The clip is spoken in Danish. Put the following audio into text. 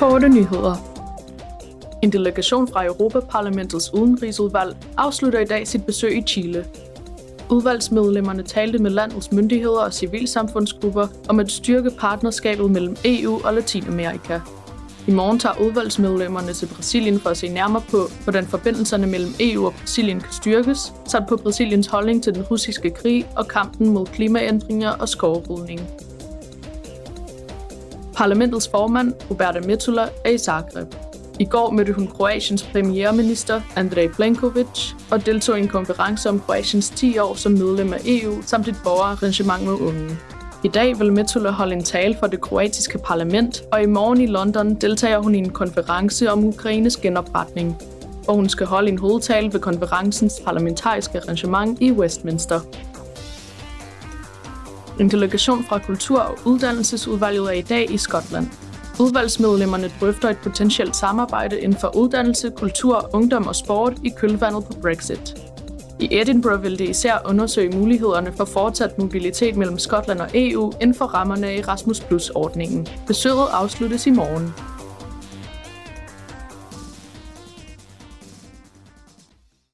Korte nyheder. En delegation fra Europaparlamentets udenrigsudvalg afslutter i dag sit besøg i Chile. Udvalgsmedlemmerne talte med landets myndigheder og civilsamfundsgrupper om at styrke partnerskabet mellem EU og Latinamerika. I morgen tager udvalgsmedlemmerne til Brasilien for at se nærmere på, hvordan forbindelserne mellem EU og Brasilien kan styrkes, samt på Brasiliens holdning til den russiske krig og kampen mod klimaændringer og skovrydning. Parlamentets formand, Roberta Metula, er i Zagreb. I går mødte hun Kroatiens premierminister, Andrej Plenković, og deltog i en konference om Kroatiens 10 år som medlem af EU, samt et borgerarrangement med unge. I dag vil Metula holde en tale for det kroatiske parlament, og i morgen i London deltager hun i en konference om Ukraines genopretning, hvor hun skal holde en hovedtale ved konferencens parlamentariske arrangement i Westminster. En delegation fra Kultur- og Uddannelsesudvalget er i dag i Skotland. Udvalgsmedlemmerne drøfter et potentielt samarbejde inden for uddannelse, kultur, ungdom og sport i kølvandet på Brexit. I Edinburgh vil det især undersøge mulighederne for fortsat mobilitet mellem Skotland og EU inden for rammerne af Erasmus Plus-ordningen. Besøget afsluttes i morgen.